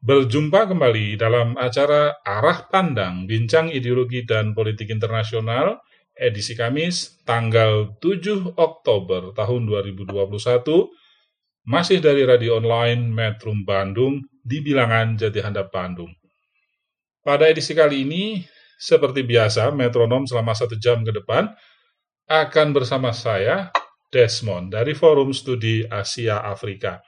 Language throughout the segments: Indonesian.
Berjumpa kembali dalam acara Arah Pandang Bincang Ideologi dan Politik Internasional edisi Kamis tanggal 7 Oktober tahun 2021 masih dari radio online Metrum Bandung di bilangan Jati Handap Bandung. Pada edisi kali ini, seperti biasa, metronom selama satu jam ke depan akan bersama saya, Desmond, dari Forum Studi Asia Afrika.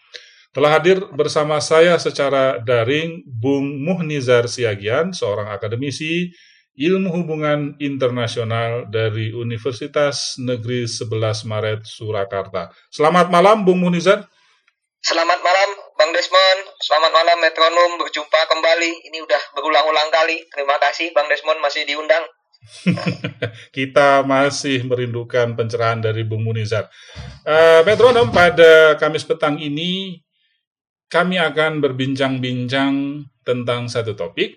Telah hadir bersama saya secara daring Bung Muhnizar Siagian, seorang akademisi ilmu hubungan internasional dari Universitas Negeri 11 Maret Surakarta. Selamat malam Bung Muhnizar. Selamat malam Bang Desmond, selamat malam Metronom, berjumpa kembali. Ini udah berulang-ulang kali. Terima kasih Bang Desmond masih diundang. Kita masih merindukan pencerahan dari Bung Munizar. Eh, metronom pada Kamis petang ini kami akan berbincang-bincang tentang satu topik,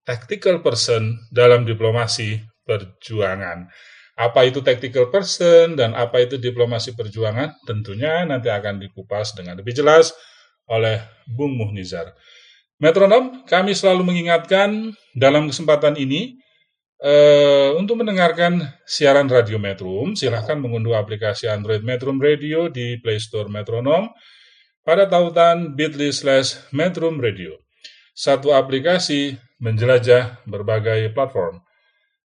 tactical person dalam diplomasi perjuangan. Apa itu tactical person dan apa itu diplomasi perjuangan? Tentunya nanti akan dikupas dengan lebih jelas oleh Bung Muhnizar. Metronom, kami selalu mengingatkan dalam kesempatan ini eh, untuk mendengarkan siaran Radio Metrum, silahkan mengunduh aplikasi Android Metrum Radio di Play Store Metronom pada tautan bit.ly slash Metrum Radio. Satu aplikasi menjelajah berbagai platform.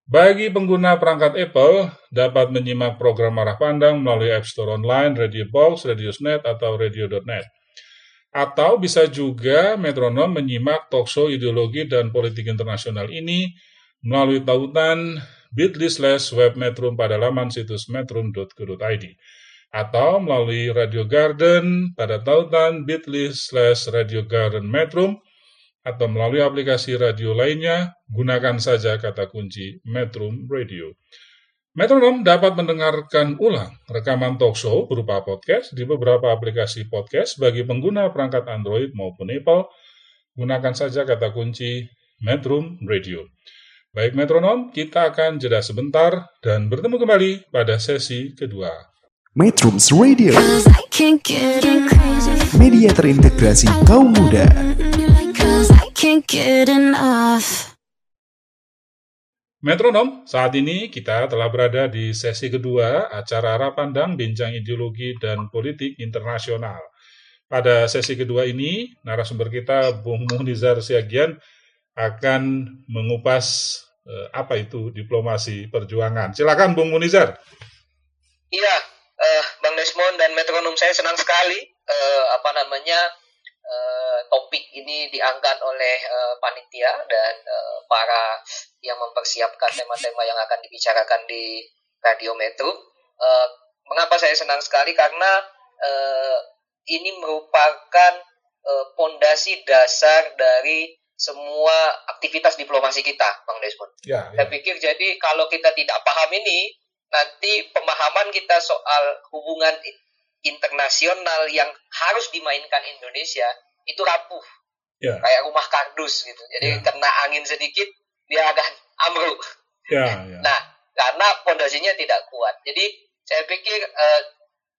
Bagi pengguna perangkat Apple, dapat menyimak program arah pandang melalui App Store Online, Radio Box, Radiosnet, atau Radio.net. Atau bisa juga metronom menyimak talkshow ideologi dan politik internasional ini melalui tautan bit.ly slash webmetrum pada laman situs metrum.co.id atau melalui Radio Garden pada tautan bit.ly slash Radio Garden Metrum atau melalui aplikasi radio lainnya, gunakan saja kata kunci Metrum Radio. Metronom dapat mendengarkan ulang rekaman talkshow berupa podcast di beberapa aplikasi podcast bagi pengguna perangkat Android maupun Apple. Gunakan saja kata kunci Metrum Radio. Baik metronom, kita akan jeda sebentar dan bertemu kembali pada sesi kedua. Metrums Radio, media terintegrasi kaum muda. Metronom, saat ini kita telah berada di sesi kedua acara arah pandang bincang ideologi dan politik internasional. Pada sesi kedua ini, narasumber kita Bung Muhnizar Siagian akan mengupas eh, apa itu diplomasi perjuangan. Silakan Bung Munizar. Iya, eh, Bang Desmond dan Metronom saya senang sekali eh, apa namanya eh, topik ini diangkat oleh eh, panitia dan eh, para yang mempersiapkan tema-tema yang akan dibicarakan di Radio Metro. Eh, mengapa saya senang sekali? Karena eh, ini merupakan pondasi dasar dari semua aktivitas diplomasi kita, Bang Desmond. Ya, Saya pikir jadi kalau kita tidak paham ini, nanti pemahaman kita soal hubungan internasional yang harus dimainkan Indonesia itu rapuh, ya, kayak rumah kardus gitu. Jadi Ya. kena angin sedikit dia akan ambruk. ya, ya. Nah, karena pondasinya tidak kuat. Jadi saya pikir eh,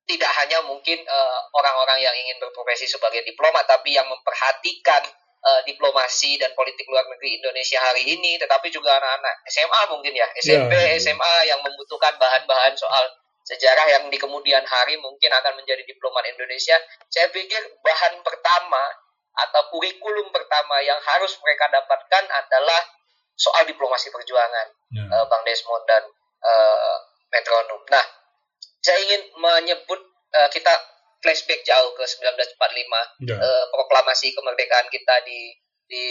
tidak hanya mungkin eh, orang-orang yang ingin berprofesi sebagai diplomat, tapi yang memperhatikan eh, diplomasi dan politik luar negeri Indonesia hari ini, tetapi juga anak-anak SMA mungkin ya, SMP, Ya, ya. SMA yang membutuhkan bahan-bahan soal sejarah yang di kemudian hari mungkin akan menjadi diplomat Indonesia. Saya pikir bahan pertama atau kurikulum pertama yang harus mereka dapatkan adalah soal diplomasi perjuangan Ya. eh, Bang Desmond dan eh, Metronom. Nah, saya ingin menyebut eh, kita flashback jauh ke 1945, Ya. eh, proklamasi kemerdekaan kita di di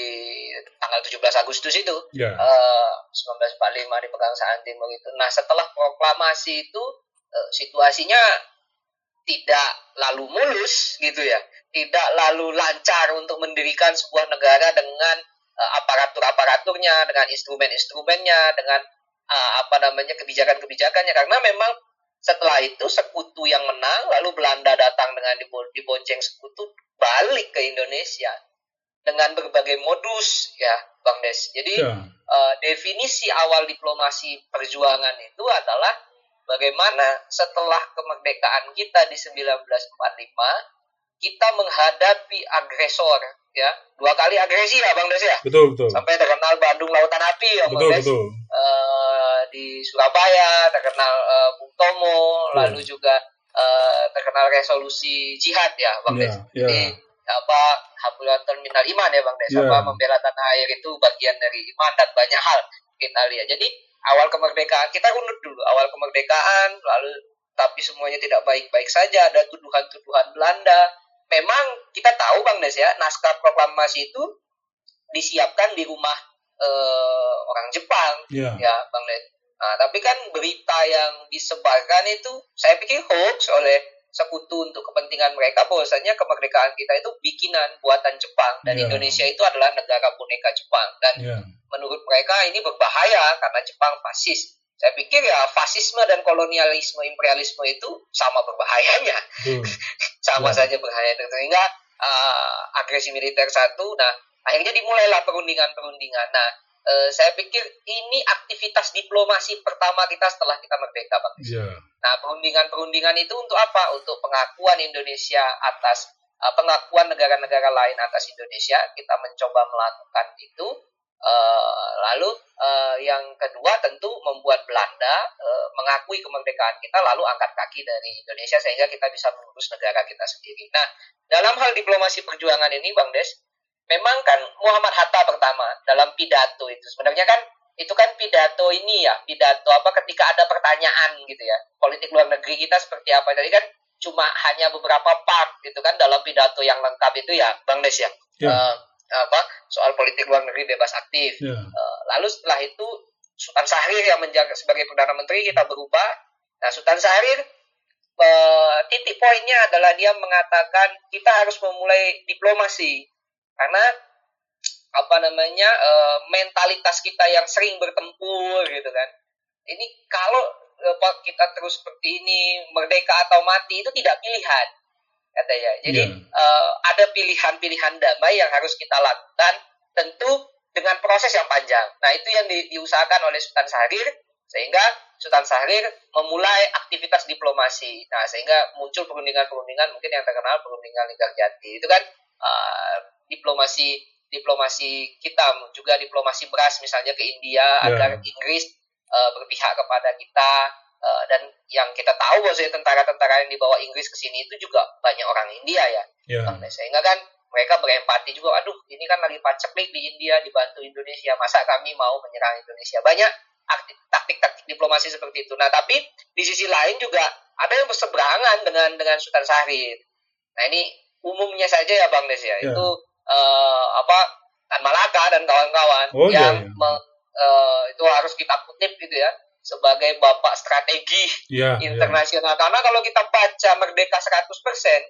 tanggal 17 Agustus itu, Ya. eh, 1945 di Pegangsaan Timur itu. Nah, setelah proklamasi itu eh, situasinya tidak lalu mulus gitu ya, tidak lalu lancar untuk mendirikan sebuah negara dengan eh, aparatur-aparaturnya, dengan instrumen-instrumennya, dengan eh, apa namanya kebijakan-kebijakannya karena memang setelah itu sekutu yang menang lalu Belanda datang dengan dibo- dibonceng sekutu balik ke Indonesia dengan berbagai modus ya Bang Des. Jadi Ya. eh, definisi awal diplomasi perjuangan itu adalah bagaimana setelah kemerdekaan kita di 1945 kita menghadapi agresor ya dua kali agresi ya Bang Des ya Betul, betul. sampai terkenal Bandung Lautan Api ya Bang Betul, Des betul. Eh, di Surabaya terkenal eh, Bung Tomo Betul. lalu juga eh, terkenal resolusi jihad ya Bang Ya, Des jadi apa Habulatul Minal Iman ya Bang Des Ya. apa membela tanah air itu bagian dari iman dan banyak hal kita lihat jadi awal kemerdekaan kita runut dulu awal kemerdekaan lalu tapi semuanya tidak baik-baik saja ada tuduhan-tuduhan Belanda memang kita tahu Bang Des ya naskah proklamasi itu disiapkan di rumah eh, orang Jepang Ya. ya Bang Des nah, tapi kan berita yang disebarkan itu saya pikir hoax oleh sekutu untuk kepentingan mereka bahwasanya kemerdekaan kita itu bikinan buatan Jepang dan Ya. Indonesia itu adalah negara boneka Jepang dan Ya. menurut mereka ini berbahaya karena Jepang fasis. Saya pikir ya fasisme dan kolonialisme imperialisme itu sama berbahayanya, Betul. sama Ya. saja berbahaya sehingga uh, agresi militer satu. Nah akhirnya dimulailah perundingan-perundingan. Nah eh, saya pikir ini aktivitas diplomasi pertama kita setelah kita merdeka, bang. Ya. Nah, perundingan-perundingan itu untuk apa? Untuk pengakuan Indonesia atas uh, pengakuan negara-negara lain atas Indonesia. Kita mencoba melakukan itu. Uh, lalu uh, yang kedua tentu membuat Belanda uh, mengakui kemerdekaan kita lalu angkat kaki dari Indonesia sehingga kita bisa mengurus negara kita sendiri. Nah, dalam hal diplomasi perjuangan ini Bang Des, memang kan Muhammad Hatta pertama dalam pidato itu. Sebenarnya kan itu kan pidato ini ya pidato apa ketika ada pertanyaan gitu ya. Politik luar negeri kita seperti apa. Tadi kan cuma hanya beberapa part gitu kan dalam pidato yang lengkap itu ya Bang Des ya? Ya. Eh, apa soal politik luar negeri bebas aktif. Ya. Eh, lalu setelah itu Sultan Syahrir yang menjaga sebagai perdana menteri kita berubah. Nah Sultan Syahrir eh, titik poinnya adalah dia mengatakan kita harus memulai diplomasi karena apa namanya eh, mentalitas kita yang sering bertempur gitu kan. Ini kalau Pak, kita terus seperti ini merdeka atau mati itu tidak pilihan katanya jadi Ya. eh, ada pilihan-pilihan damai yang harus kita lakukan tentu dengan proses yang panjang. Nah itu yang di- diusahakan oleh Sultan Syahrir sehingga Sultan Syahrir memulai aktivitas diplomasi. Nah sehingga muncul perundingan-perundingan mungkin yang terkenal perundingan Linggarjati itu kan eh, diplomasi diplomasi kita juga diplomasi beras misalnya ke India Ya. agar Inggris eh, berpihak kepada kita eh, dan yang kita tahu bahwa tentara-tentara yang dibawa Inggris ke sini itu juga banyak orang India ya Ya. Bang Des. sehingga kan mereka berempati juga aduh ini kan lagi paceklik di India dibantu Indonesia masa kami mau menyerang Indonesia banyak akti- taktik-taktik diplomasi seperti itu nah tapi di sisi lain juga ada yang berseberangan dengan dengan Sultan Syahrir nah ini umumnya saja ya Bang Des ya Ya. itu eh, apa Tan Malaka dan kawan-kawan Oh, iya, yang iya. me- eh, itu harus kita kutip gitu ya sebagai bapak strategi Ya. ya. internasional karena kalau kita baca merdeka 100%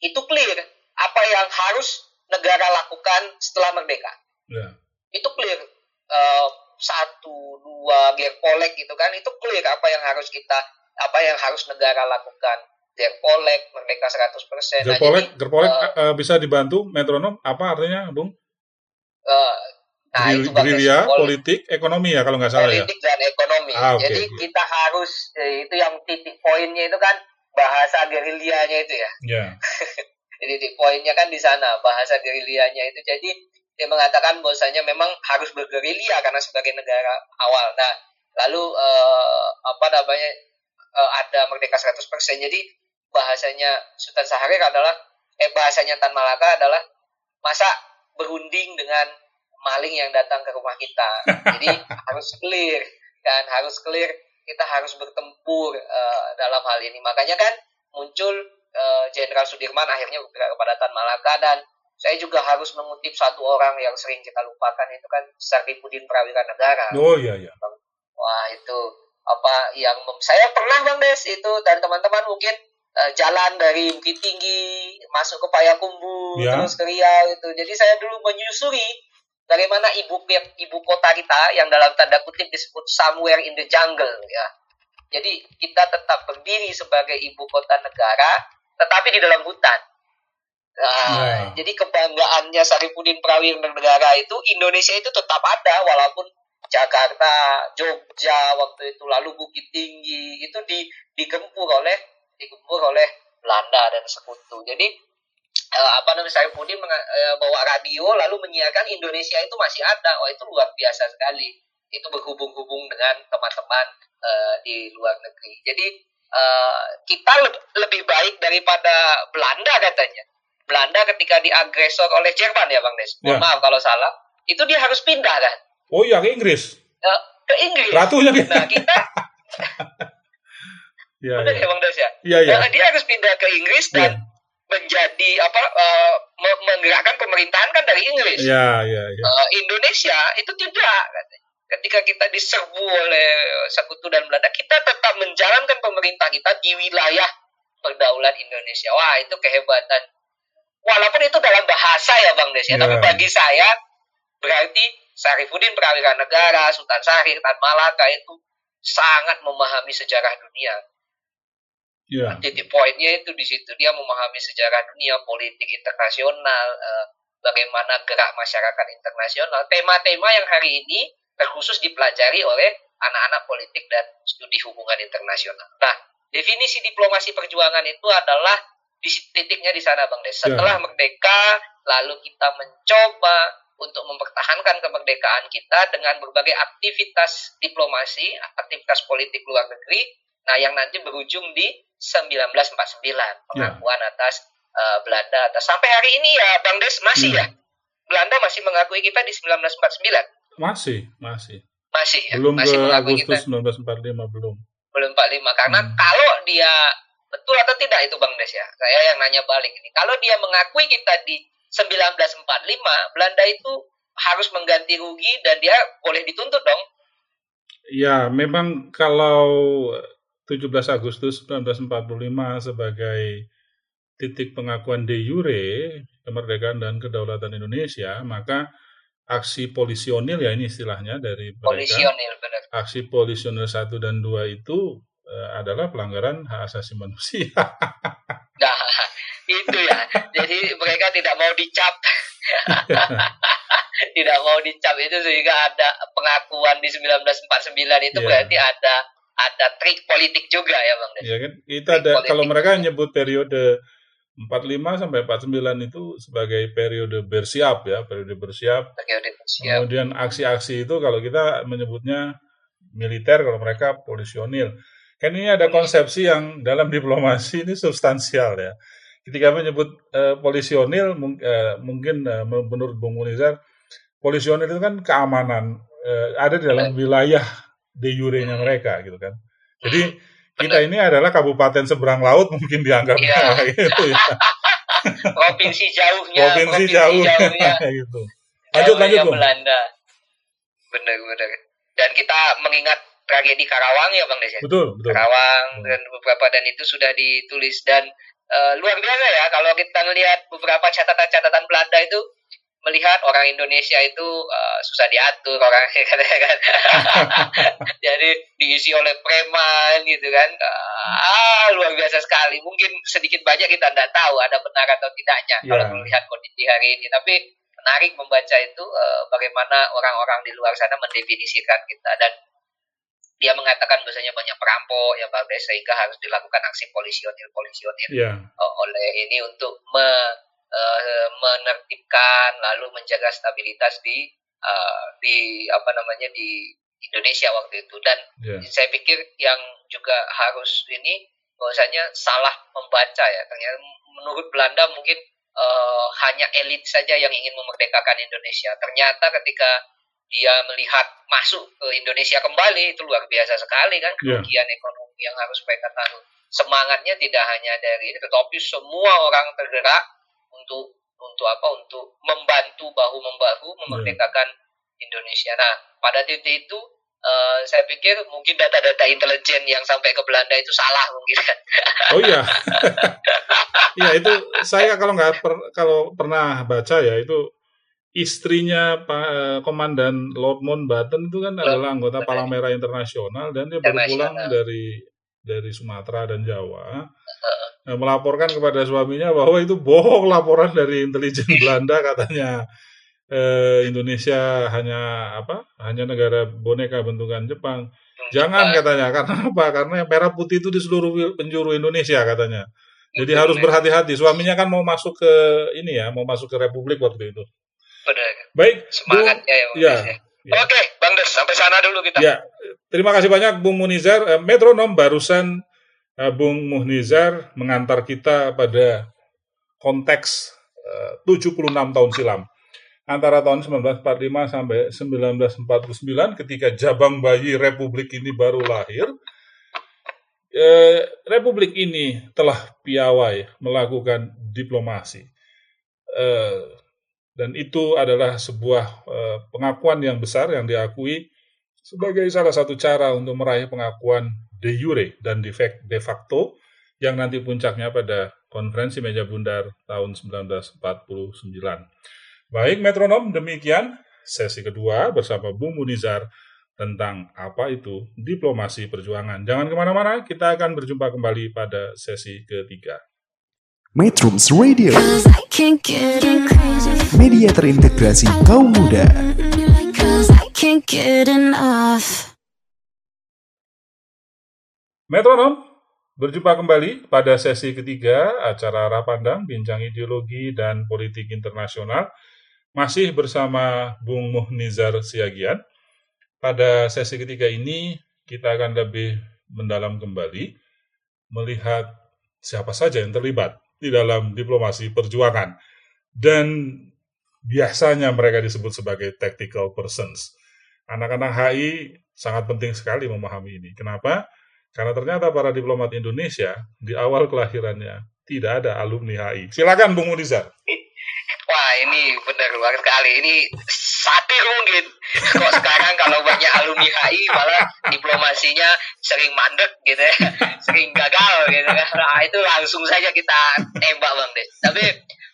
itu clear apa yang harus negara lakukan setelah merdeka Ya. itu clear Eh, satu dua gerpolek gitu kan itu clear apa yang harus kita apa yang harus negara lakukan gerpolek merdeka 100% Nah, Gerpolek, jadi, gerpolek eh, eh, bisa dibantu metronom apa artinya, Bung? eh, nah Geril- itu. Gerilya, Pol- politik, ekonomi ya kalau nggak salah ya. politik dan ekonomi. Ah, oke, Jadi kita harus itu yang titik poinnya itu kan bahasa gerilyanya itu ya. Jadi titik poinnya kan di sana bahasa gerilyanya itu. Jadi dia mengatakan bahwasanya memang harus bergerilya karena sebagai negara awal. Nah, lalu eh, apa namanya ada merdeka 100%. Jadi bahasanya Sultan Syahrir adalah eh bahasanya Tan Malaka adalah masa berunding dengan maling yang datang ke rumah kita. Jadi harus clear kan, harus clear kita harus bertempur eh, dalam hal ini. Makanya kan muncul eh, Jenderal Sudirman akhirnya berpihak kepada Tan Malaka dan saya juga harus mengutip satu orang yang sering kita lupakan itu kan Saripudin Prawira Negara. Oh iya iya. Wah itu apa yang mem- saya pernah bang Des itu dan teman-teman mungkin eh, jalan dari Bukit Tinggi masuk ke Payakumbuh Ya. terus ke Riau itu. Jadi saya dulu menyusuri bagaimana ibu ibu kota kita yang dalam tanda kutip disebut somewhere in the jungle ya. Jadi kita tetap berdiri sebagai ibu kota negara, tetapi di dalam hutan. Nah, Ya. jadi kebanggaannya Sarifudin Prawira Negara itu Indonesia itu tetap ada walaupun Jakarta, Jogja waktu itu lalu Bukit Tinggi itu di, digempur oleh digempur oleh Belanda dan sekutu. Jadi eh, apa namanya Sarifudin menga- eh, bawa radio lalu menyiarkan Indonesia itu masih ada. Wah itu luar biasa sekali. Itu berhubung-hubung dengan teman-teman eh, di luar negeri. Jadi eh, kita leb- lebih baik daripada Belanda katanya. Belanda ketika diagresor oleh Jerman ya Bang Des. Ya. Maaf kalau salah. Itu dia harus pindah kan Oh iya ke Inggris. Eh, ke Inggris. Ratunya. Nah kita Iya, benar iya. ya Bang Des ya. Iya, iya. Nah, dia harus pindah ke Inggris dan Iya. menjadi apa me- menggerakkan pemerintahan kan dari Inggris. Iya, iya, iya. Eh, Indonesia itu tidak. Ketika kita diserbu oleh sekutu dan Belanda, kita tetap menjalankan pemerintah kita di wilayah berdaulat Indonesia. Wah, itu kehebatan. Walaupun itu dalam bahasa ya Bang Des ya, Ya. tapi bagi saya berarti Sarifudin Prawira Negara, Sultan Syahrir, Tan Malaka itu sangat memahami sejarah dunia Iya. titik poinnya itu di situ. Dia memahami sejarah dunia politik internasional eh, bagaimana gerak masyarakat internasional. Tema-tema yang hari ini terkhusus dipelajari oleh anak-anak politik dan studi hubungan internasional. Nah definisi diplomasi perjuangan itu adalah di titiknya di sana bang Des. Setelah merdeka lalu kita mencoba untuk mempertahankan kemerdekaan kita dengan berbagai aktivitas diplomasi aktivitas politik luar negeri Nah, yang nanti berujung di 1949 pengakuan atas eh, Belanda atas. Sampai hari ini ya Bang Des masih Hmm. ya? Belanda masih mengakui kita di 1949 Masih, masih. masih ya? Belum masih ke mengakui Agustus kita 1945 belum. belum 45 karena Hmm. kalau dia betul atau tidak itu Bang Des ya? Saya yang nanya balik ini. Kalau dia mengakui kita di 1945 Belanda itu harus mengganti rugi dan dia boleh dituntut dong. Ya, memang kalau 17 Agustus 1945 sebagai titik pengakuan de jure kemerdekaan dan kedaulatan Indonesia, maka aksi polisionil ya ini istilahnya dari mereka. polisionil benar Aksi polisionil 1 dan 2 itu eh, adalah pelanggaran hak asasi manusia. Nah, itu ya. Jadi mereka tidak mau dicap. tidak mau dicap itu sehingga ada pengakuan di 1949 itu Iya. berarti ada ada trik politik juga ya Bang. Des? ya kan? Kita ada Politik. kalau mereka nyebut periode 45 sampai 49 itu sebagai periode bersiap ya, periode bersiap Periode siap. Kemudian aksi-aksi itu kalau kita menyebutnya militer, kalau mereka polisionil. Kan ini ada konsepsi yang dalam diplomasi ini substansial ya. Ketika menyebut eh, polisionil, mung- eh, mungkin eh, menurut Bung Munizar, polisionil itu kan keamanan, eh, ada di dalam wilayah de jure-nya mereka gitu kan. Jadi kita ini adalah kabupaten seberang laut mungkin dianggap Iya. gitu ya. Provinsi jauhnya, Provinsi jauh jauhnya, gitu. Lanjut lanjut jauhnya Bung. Belanda. Benar-benar. Dan kita mengingat tragedi Karawang ya Bang Des. ya? Betul, betul. Karawang Hmm. dan beberapa dan itu sudah ditulis dan eh, luar biasa ya kalau kita melihat beberapa catatan-catatan Belanda itu melihat orang Indonesia itu eh, susah diatur orang kan. Jadi diisi oleh preman gitu kan. Ah luar biasa sekali. Mungkin sedikit banyak kita tidak tahu ada benar atau tidaknya kalau Ya. melihat kondisi hari ini. Tapi menarik membaca itu eh, bagaimana orang-orang di luar sana mendefinisikan kita. Dan dia mengatakan bahasanya banyak perampok ya Des, sehingga harus dilakukan aksi polisionil polisionil Ya. uh, oleh ini untuk me- uh, menertibkan lalu menjaga stabilitas di uh, di apa namanya di Indonesia waktu itu dan Ya. saya pikir yang juga harus ini bahwasanya salah membaca ya ternyata menurut Belanda mungkin uh, hanya elit saja yang ingin memerdekakan Indonesia ternyata ketika dia melihat masuk ke Indonesia kembali itu luar biasa sekali kan Ya. kerugian ekonomi yang harus mereka tanggung semangatnya tidak hanya dari ini tetapi semua orang tergerak untuk untuk apa untuk membantu bahu membahu memerdekakan Indonesia. Nah pada titik itu eh, saya pikir mungkin data-data intelijen yang sampai ke Belanda itu salah mungkin. Oh iya. Iya itu saya kalau nggak per- kalau pernah baca ya itu istrinya Pak eh, Komandan Lord Mountbatten itu kan adalah anggota. Palang Merah Internasional dan dia baru pulang Internasional. dari dari Sumatera dan Jawa. Nah, melaporkan kepada suaminya bahwa itu bohong laporan dari intelijen Belanda katanya eh, Indonesia hanya apa? Hanya negara boneka bentukan Jepang. Jangan katanya karena apa? Karena yang merah putih itu di seluruh penjuru Indonesia katanya. Jadi harus berhati-hati. Suaminya kan mau masuk ke ini ya, mau masuk ke Republik waktu itu. Benar. Baik, Semangatnya ya, Bang ya, ya. ya. Oke, Bang Des, sampai sana dulu kita. Ya, terima kasih banyak Bung Munizar. Eh, Metronom barusan eh, Bung Munizar mengantar kita pada konteks eh, 76 tahun silam. Antara tahun 1945 sampai 1949 ketika jabang bayi Republik ini baru lahir. eh, Republik ini telah piawai melakukan diplomasi. Eh, dan itu adalah sebuah eh, pengakuan yang besar yang diakui sebagai salah satu cara untuk meraih pengakuan de jure dan de fac- de facto yang nanti puncaknya pada konferensi meja bundar tahun 1949. Baik metronom, demikian sesi kedua bersama Bung Munizar tentang apa itu diplomasi perjuangan. Jangan ke mana-mana, kita akan berjumpa kembali pada sesi ketiga. Metrums Radio, media terintegrasi kaum muda. Metronom, berjumpa kembali pada sesi ketiga acara Arah Pandang, Bincang Ideologi dan Politik Internasional. Masih bersama Bung Muhnizar Siagian. Pada sesi ketiga ini, kita akan lebih mendalam kembali melihat siapa saja yang terlibat di dalam diplomasi perjuangan. Dan biasanya mereka disebut sebagai tactical persons. Anak-anak HI sangat penting sekali memahami ini. Kenapa? Karena ternyata para diplomat Indonesia di awal kelahirannya tidak ada alumni HI. Silakan Bung Munizar. Wah ini benar luar sekali. Ini satir mungkin. Kok sekarang kalau banyak alumni HI malah diplomasinya sering mandek gitu ya. Sering gagal gitu kan. Nah itu langsung saja kita tembak Bang Des. Tapi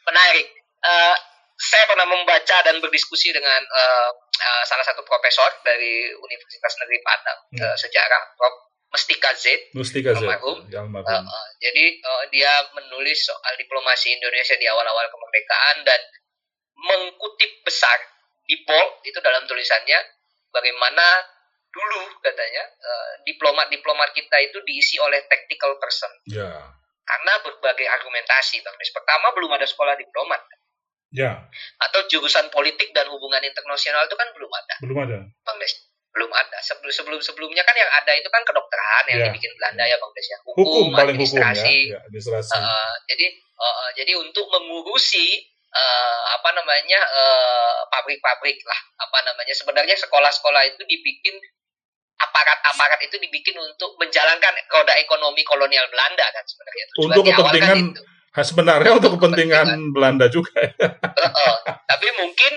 menarik. Eh, saya pernah membaca dan berdiskusi dengan eh, eh, salah satu profesor dari Universitas Negeri Padang Hmm. eh, sejarah Prof. Mestika Z Mustika Z. Almarhum. Uh, almarhum. uh, jadi uh, dia menulis soal diplomasi Indonesia di awal-awal kemerdekaan dan mengkutip besar di bold itu dalam tulisannya bagaimana dulu katanya uh, diplomat-diplomat kita itu diisi oleh tactical person Ya. karena berbagai argumentasi bang Des. Pertama belum ada sekolah diplomat Ya, atau jurusan politik dan hubungan internasional itu kan belum ada belum ada. bang Des. Belum ada. Sebelum sebelum sebelumnya kan yang ada itu kan kedokteran yang Ya. dibikin Belanda ya bang Des ya. Hukum paling hukum ya. administrasi, ya administrasi. Uh, jadi uh, jadi untuk mengurusi uh, apa namanya uh, pabrik-pabrik lah apa namanya sebenarnya sekolah-sekolah itu dibikin aparat-aparat itu dibikin untuk menjalankan roda ekonomi kolonial Belanda kan sebenarnya Tujuan Untuk kan kepentingan itu. Ha, sebenarnya untuk kepentingan Belanda juga ya. Heeh. tapi mungkin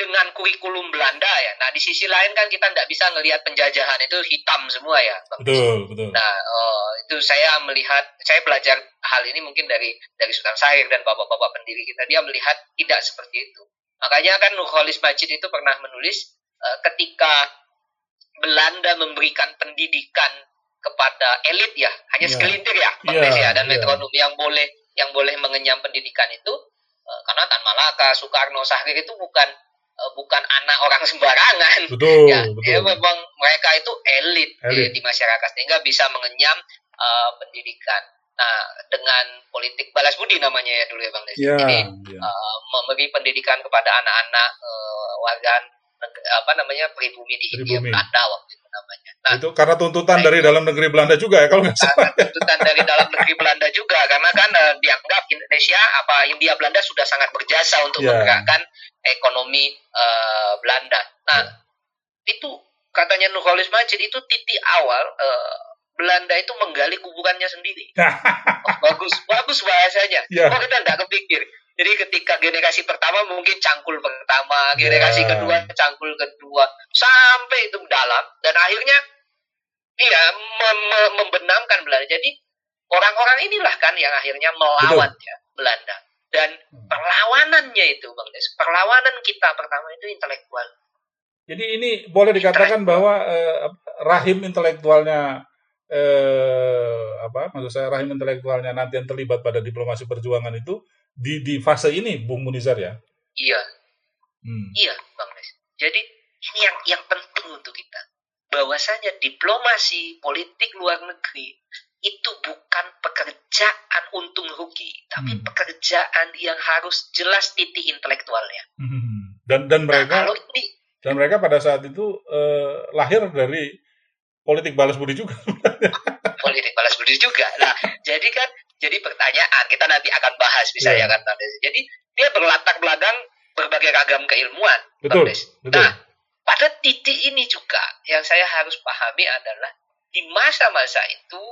dengan kurikulum Belanda ya nah di sisi lain kan kita tidak bisa ngelihat penjajahan itu hitam semua ya Bang. Betul, betul. Nah, eh, itu saya melihat, saya belajar hal ini mungkin dari dari Sultan Syahrir dan bapak-bapak pendiri kita. Dia melihat tidak seperti itu. Makanya kan Nurholis Majid itu pernah menulis eh, ketika Belanda memberikan pendidikan kepada elit ya, hanya Ya. segelintir ya, Bang Ya, ya, dan ya. metronom yang boleh yang boleh mengenyam pendidikan itu eh, karena Tan Malaka, Soekarno, Syahrir itu bukan eh, bukan anak orang sembarangan Betul, ya, betul. ya memang mereka itu elit, di- Elit. Di, masyarakat sehingga bisa mengenyam uh, pendidikan. Nah, dengan politik balas budi namanya ya dulu ya Bang Des. Ya, Jadi ya. uh, memberi pendidikan kepada anak-anak uh, warga apa namanya pribumi di Hindia Pribumi. Belanda waktu itu namanya. Nah, itu karena tuntutan Nah, dari itu- dalam negeri Belanda juga ya kalau nggak salah. karena tuntutan dari dalam negeri Belanda juga karena kan eh, dianggap Indonesia apa India Belanda sudah sangat berjasa untuk Ya. menggerakkan ekonomi eh, Belanda. Nah, itu katanya Nurholis Majid itu titik awal eh, Belanda itu menggali kuburannya sendiri. Oh, bagus, bagus bahasanya. Ya. Oh kita tidak kepikir. Jadi ketika generasi pertama mungkin cangkul pertama, generasi Ya. kedua cangkul kedua, sampai itu dalam dan akhirnya iya mem- mem- membenamkan Belanda. Jadi orang-orang inilah kan yang akhirnya melawan ya Belanda dan perlawanan perlawanannya itu Bang Des. Perlawanan kita pertama itu intelektual. Jadi ini boleh dikatakan bahwa eh, rahim intelektualnya eh, apa? Maksud saya rahim intelektualnya nanti yang terlibat pada diplomasi perjuangan itu di di fase ini, Bung Munizar ya. Iya, Hmm. iya Bang Des. Jadi ini yang yang penting untuk kita. Bahwasanya diplomasi politik luar negeri itu bukan pekerjaan untung rugi, tapi Hmm. pekerjaan yang harus jelas titik intelektualnya. Hmm. Dan dan Nah, mereka kalau ini dan mereka pada saat itu eh, lahir dari politik balas budi juga. politik balas budi juga. Nah, jadi kan jadi pertanyaan kita nanti akan bahas bisa Iya. ya kan. Jadi dia berlatar belakang berbagai ragam keilmuan. Betul, betul. Nah, pada titik ini juga yang saya harus pahami adalah di masa-masa itu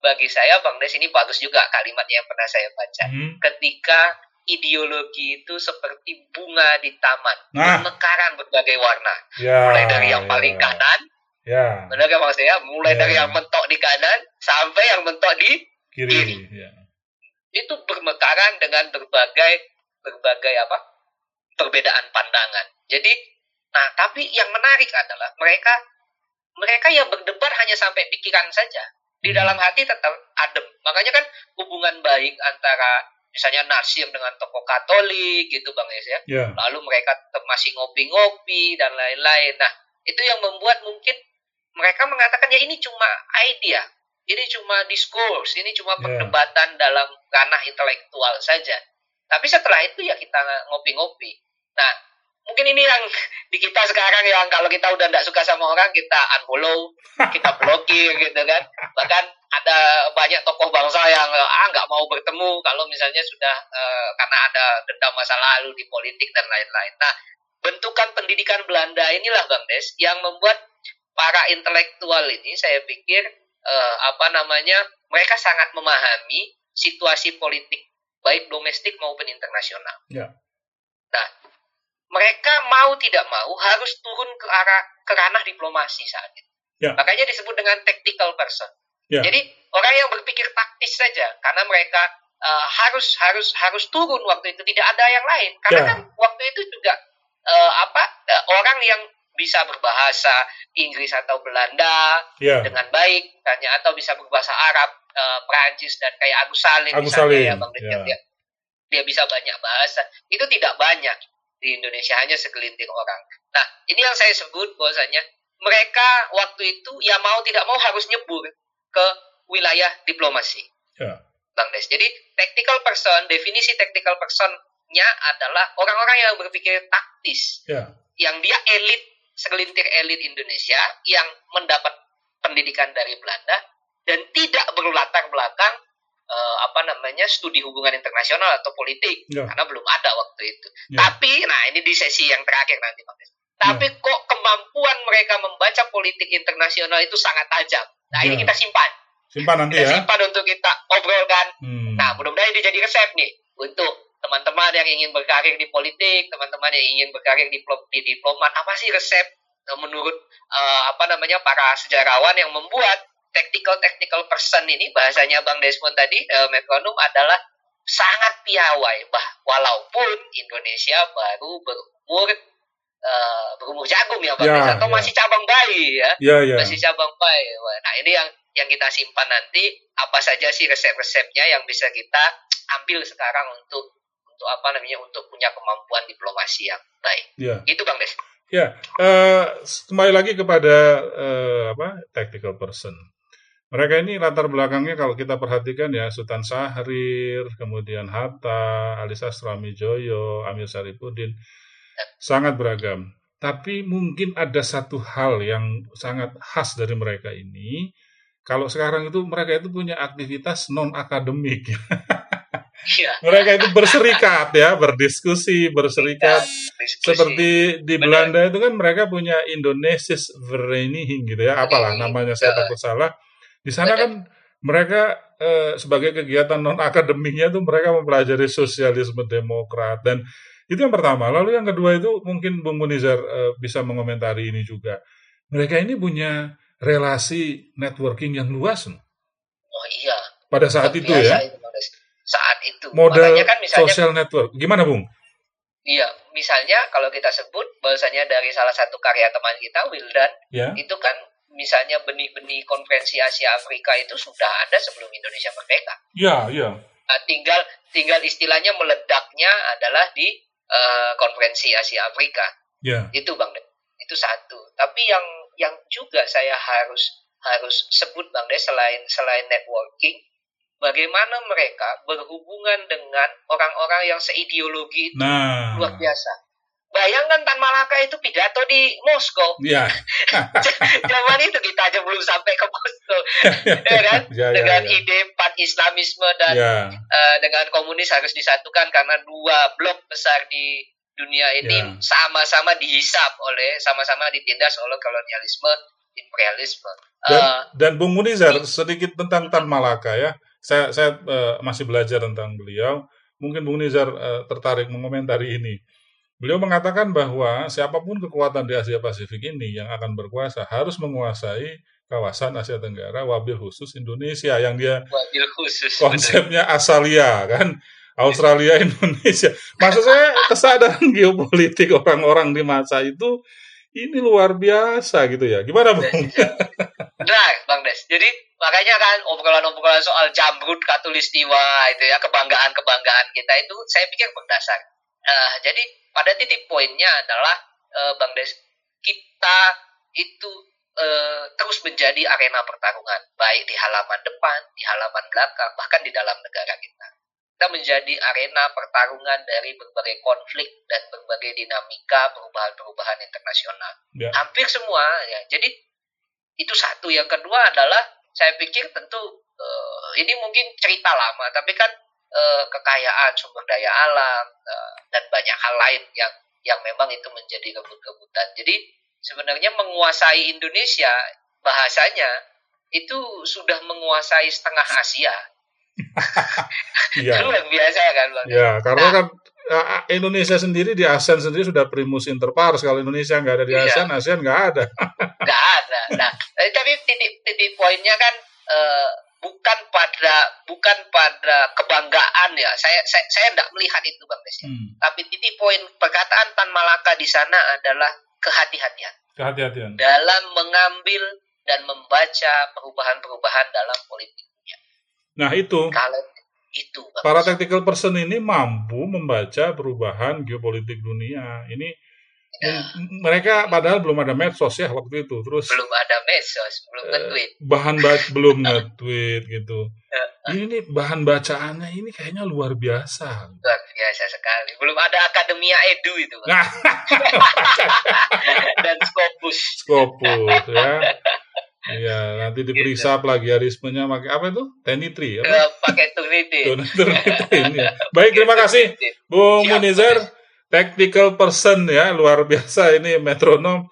bagi saya Bang Des ini bagus juga kalimatnya yang pernah saya baca. Hmm. Ketika ideologi itu seperti bunga di taman, Nah. bermekaran berbagai warna. Ya. Mulai dari yang paling ya. kanan, Ya. benar kan Bang saya? Mulai Ya. dari yang mentok di kanan sampai yang mentok di Kiri. Kiri. Ya. itu bermekaran dengan berbagai berbagai apa perbedaan pandangan. Jadi, nah tapi yang menarik adalah mereka mereka yang berdebat hanya sampai pikiran saja. Di dalam hati tetap adem. Makanya kan hubungan baik antara misalnya Nasir dengan tokoh Katolik gitu Bang Yes ya. Ya. Lalu mereka tetap masih ngopi-ngopi dan lain-lain. Nah, itu yang membuat mungkin mereka mengatakan ya ini cuma idea. Ini cuma diskurs, ini cuma Ya. perdebatan dalam ranah intelektual saja. Tapi setelah itu ya kita ngopi-ngopi. Nah, mungkin ini yang di kita sekarang yang kalau kita udah tidak suka sama orang kita unfollow, kita blokir gitu kan. Bahkan ada banyak tokoh bangsa yang ah nggak mau bertemu kalau misalnya sudah eh, karena ada dendam masa lalu di politik dan lain-lain. Nah, bentukan pendidikan Belanda inilah Bang Des yang membuat para intelektual ini saya pikir eh, apa namanya mereka sangat memahami situasi politik baik domestik maupun internasional. Ya. Nah, mereka mau tidak mau harus turun ke arah ke ranah diplomasi saat itu. Ya. Makanya disebut dengan tactical person. Ya. Jadi orang yang berpikir taktis saja karena mereka eh, harus harus harus turun waktu itu tidak ada yang lain karena Ya. kan waktu itu juga eh, apa eh, orang yang bisa berbahasa Inggris atau Belanda Ya. dengan baik misalnya atau bisa berbahasa Arab, eh, Prancis dan kayak Agus Salim Agus misalnya Salim, ya Bang ya. dia, dia bisa banyak bahasa. Itu tidak banyak di Indonesia hanya segelintir orang. Nah, ini yang saya sebut bahwasanya mereka waktu itu ya mau tidak mau harus nyebur ke wilayah diplomasi. Ya. Bang Des. Jadi tactical person, definisi tactical person-nya adalah orang-orang yang berpikir taktis Ya. yang dia elit segelintir elit Indonesia yang mendapat pendidikan dari Belanda dan tidak berlatar belakang eh, apa namanya studi hubungan internasional atau politik Ya. karena belum ada waktu itu. Ya. Tapi nah ini di sesi yang terakhir nanti Des. Tapi kok kemampuan mereka membaca politik internasional itu sangat tajam. Nah ini Ya. kita simpan, Simpan nanti kita ya. simpan untuk kita obrolkan Hmm. Nah, mudah-mudahan ini jadi resep nih untuk teman-teman yang ingin berkarir di politik, teman-teman yang ingin berkarir di, diplo- di diplomat. Apa sih resep eh, menurut eh, apa namanya para sejarawan yang membuat tactical tactical person ini bahasanya Bang Desmond tadi eh, metronom adalah sangat piawai bah walaupun Indonesia baru berumur eh, berumur jagung ya Bang Ya, atau ya. masih cabang bayi ya Ya, ya. masih cabang bayi. Wah, Nah ini yang yang kita simpan nanti apa saja sih resep-resepnya yang bisa kita ambil sekarang untuk untuk apa namanya untuk punya kemampuan diplomasi yang baik. Ya. Itu Bang Des. Ya, eh, kembali lagi kepada eh, apa tactical person. Mereka ini latar belakangnya kalau kita perhatikan ya Sultan Syahrir, kemudian Hatta, Ali Sastroamijoyo, Amir Saripudin, sangat beragam. Tapi mungkin ada satu hal yang sangat khas dari mereka ini. Kalau sekarang itu mereka itu punya aktivitas non akademik. Iya. mereka itu berserikat ya, berdiskusi, berserikat Diskusi. seperti di Benar. Belanda itu kan mereka punya Indonesisch Vereniging gitu ya, apalah Vereniging, namanya saya ya. takut salah. Di sana Benar. kan mereka eh, sebagai kegiatan non akademiknya itu mereka mempelajari sosialisme demokrat dan itu yang pertama. Lalu yang kedua itu mungkin Bung Munizar eh, bisa mengomentari ini juga. Mereka ini punya relasi networking yang luas loh, Oh iya. pada saat Luar itu ya. itu. Saat itu. Model Makanya kan misalnya social network. Gimana Bung? Iya, misalnya kalau kita sebut bahwasanya dari salah satu karya teman kita Wildan Ya. itu kan misalnya benih-benih konferensi Asia Afrika itu sudah ada sebelum Indonesia merdeka. Ya, ya. Nah, tinggal tinggal istilahnya meledaknya adalah di eh, konferensi Asia Afrika. Ya. Itu Bang De. Itu satu. Tapi yang yang juga saya harus harus sebut Bang De selain selain networking bagaimana mereka berhubungan dengan orang-orang yang seideologi itu Nah. luar biasa. Bayangkan Tan Malaka itu pidato di Moskow. Ya. Zaman itu kita aja belum sampai ke Moskow, ya kan? Ya, ya, dengan ya. ide empat Islamisme dan Ya. eh, dengan komunis harus disatukan karena dua blok besar di dunia ini Ya. sama-sama dihisap oleh sama-sama ditindas oleh kolonialisme imperialisme. Dan, Eh, dan Bung Munizar sedikit tentang Tan Malaka ya. Saya saya eh, masih belajar tentang beliau. Mungkin Bung Nizar eh, tertarik mengomentari ini. Beliau mengatakan bahwa siapa pun kekuatan di Asia Pasifik ini yang akan berkuasa harus menguasai kawasan Asia Tenggara, wabil khusus Indonesia yang dia wabil khusus. konsepnya asalia kan Australia Indonesia maksud saya kesadaran geopolitik orang-orang di masa itu ini luar biasa gitu ya gimana bung Nah, Bang Des. Jadi makanya kan obrolan-obrolan soal jamrut katulistiwa itu ya kebanggaan-kebanggaan kita itu saya pikir berdasar. Eh, jadi pada titik poinnya adalah eh, Bang Des kita itu eh, terus menjadi arena pertarungan baik di halaman depan, di halaman belakang, bahkan di dalam negara kita. Kita menjadi arena pertarungan dari berbagai konflik dan berbagai dinamika perubahan-perubahan internasional. Ya. Hampir semua ya. Jadi itu satu yang kedua adalah saya pikir tentu eh, ini mungkin cerita lama tapi kan eh, kekayaan sumber daya alam eh, dan banyak hal lain yang yang memang itu menjadi rebut-rebutan jadi sebenarnya menguasai Indonesia bahasanya itu sudah menguasai setengah Asia. Iya. Luar biasa kan bang? Ya karena kan eh, Indonesia sendiri di ASEAN sendiri sudah primus inter pares. Kalau Indonesia nggak ada di Iya. ASEAN ASEAN nggak ada. Nggak ada. Nah, eh, tapi titik titik poinnya kan eh, bukan pada bukan pada kebanggaan ya. Saya saya saya tidak melihat itu bang Des. Hmm, Tapi titik poin perkataan Tan Malaka di sana adalah kehati-hatian kehati-hatian dalam mengambil dan membaca perubahan-perubahan dalam politik dunia. nah itu Kalau itu bang para tactical person ini mampu membaca perubahan geopolitik dunia. Ini mereka padahal belum ada medsos ya waktu itu. Terus belum ada medsos, belum eh, nge-tweet. bahan ba- belum nge-tweet gitu. Ya. Ini nih bahan bacaannya ini kayaknya luar biasa. Luar biasa sekali. Belum ada akademia edu itu. Nah, dan Scopus. Scopus ya. Iya, nanti diperiksa plagiarismenya pakai apa itu? Tenitri apa? Eh, pakai. Tenitri ya. Baik, terima kasih Bung Munizar, tactical person ya, luar biasa ini metronom.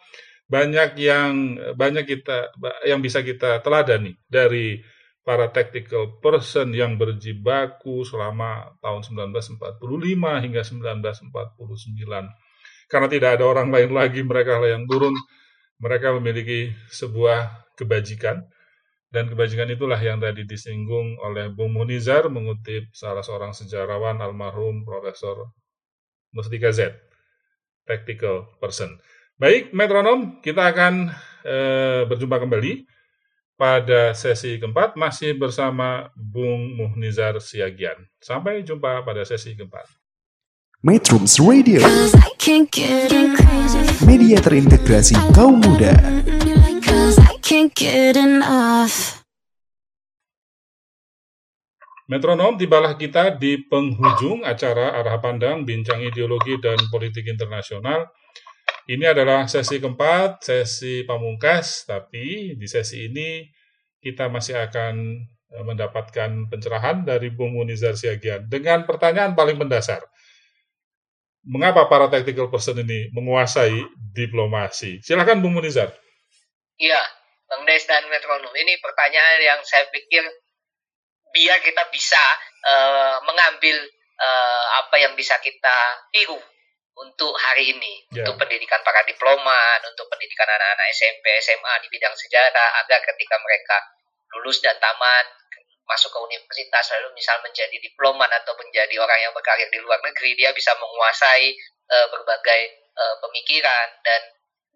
Banyak yang banyak kita yang bisa kita teladani dari para tactical person yang berjibaku selama tahun 1945 hingga 1949. Karena tidak ada orang lain lagi mereka lah yang turun, mereka memiliki sebuah kebajikan. Dan kebajikan itulah yang tadi disinggung oleh Bung Munizar mengutip salah seorang sejarawan almarhum Profesor Mustika Z, tactical person. Baik, metronom, kita akan eh, berjumpa kembali pada sesi keempat masih bersama Bung Muhnizar Siagian. Sampai jumpa pada sesi keempat. Metrums Radio, media terintegrasi kaum muda. Metronom, tibalah kita di penghujung acara Arah Pandang, Bincang Ideologi dan Politik Internasional. Ini adalah sesi keempat, sesi pamungkas, tapi di sesi ini kita masih akan eh, mendapatkan pencerahan dari Bung Munizar Siagian dengan pertanyaan paling mendasar. Mengapa para tactical person ini menguasai diplomasi? Silakan Bung Munizar. Iya, Bang Des dan Metronom. Ini pertanyaan yang saya pikir biar kita bisa eh, mengambil eh, apa yang bisa kita tiru untuk hari ini, Ya. untuk pendidikan para diplomat, untuk pendidikan anak-anak SMP, SMA di bidang sejarah, agar ketika mereka lulus dan tamat masuk ke universitas lalu misal menjadi diplomat atau menjadi orang yang berkarir di luar negeri dia bisa menguasai eh, berbagai eh, pemikiran dan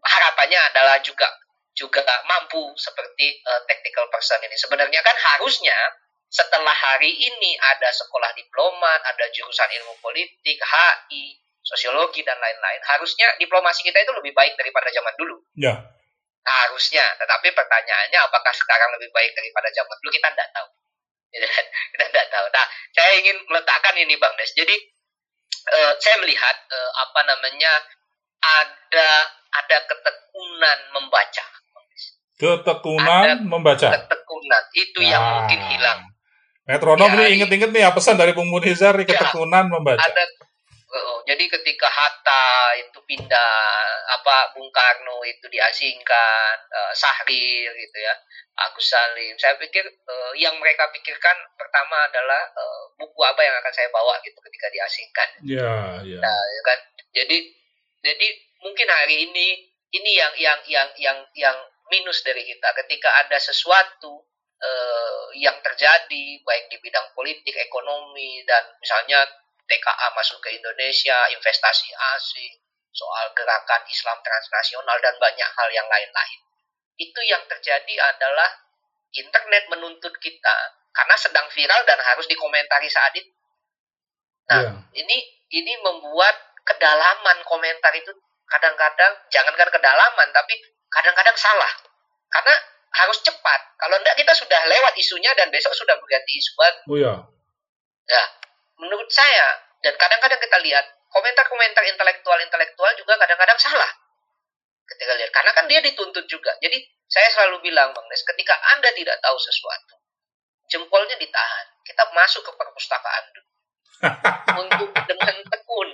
harapannya adalah juga juga mampu seperti eh, technical person ini. Sebenarnya kan harusnya setelah hari ini ada sekolah diplomat, ada jurusan ilmu politik, HI, sosiologi dan lain-lain. Harusnya diplomasi kita itu lebih baik daripada zaman dulu. Ya. Harusnya, tetapi pertanyaannya apakah sekarang lebih baik daripada zaman dulu kita tidak tahu. Kita tidak tahu. Nah, saya ingin meletakkan ini Bang Des. Jadi eh, saya melihat eh, apa namanya ada ada ketekunan membaca. Ketekunan Ada membaca. Ketekunan itu yang Ah. mungkin hilang. Metronom Ya, nih inget-inget nih ya pesan dari Bung Munizar nih, Ya. ketekunan membaca. Ada Oh, jadi ketika Hatta itu pindah, apa Bung Karno itu diasingkan, eh, Sahrir gitu ya, Agus Salim. Saya pikir eh, yang mereka pikirkan pertama adalah eh, buku apa yang akan saya bawa gitu ketika diasingkan. Ya, ya. Nah, ya kan. Jadi jadi mungkin hari ini ini yang yang yang yang yang minus dari kita ketika ada sesuatu eh, yang terjadi baik di bidang politik, ekonomi dan misalnya TKA masuk ke Indonesia, investasi asing, soal gerakan Islam transnasional dan banyak hal yang lain-lain. Itu yang terjadi adalah internet menuntut kita karena sedang viral dan harus dikomentari saat itu. Nah, Ya. ini ini membuat kedalaman komentar itu kadang-kadang jangankan kedalaman tapi kadang-kadang salah. Karena harus cepat. Kalau enggak kita sudah lewat isunya dan besok sudah berganti isu baru. Oh ya. Ya, menurut saya dan kadang-kadang kita lihat komentar-komentar intelektual-intelektual juga kadang-kadang salah. Ketika lihat karena kan dia dituntut juga. Jadi saya selalu bilang Bang Nes, ketika Anda tidak tahu sesuatu, jempolnya ditahan. Kita masuk ke perpustakaan dulu. untuk dengan tekun.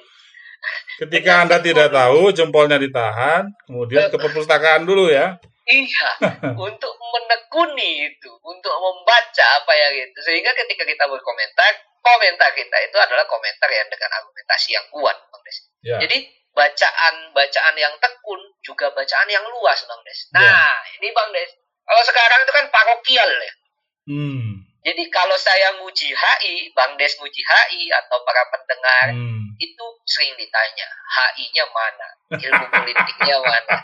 Ketika Anda tidak tahu, jempolnya ditahan, kemudian ke perpustakaan dulu ya. Iya, untuk menekuni itu, untuk membaca apa yang itu. Sehingga ketika kita berkomentar, komentar kita itu adalah komentar yang dengan argumentasi yang kuat, Bang Des. Ya. Jadi bacaan-bacaan yang tekun juga bacaan yang luas, Bang Des. Nah, ini Bang Des. Kalau sekarang itu kan parokial ya. Hmm. Jadi kalau saya nguji HI, Bang Des nguji HI atau para pendengar Hmm. itu sering ditanya, HI-nya mana? Ilmu politiknya mana?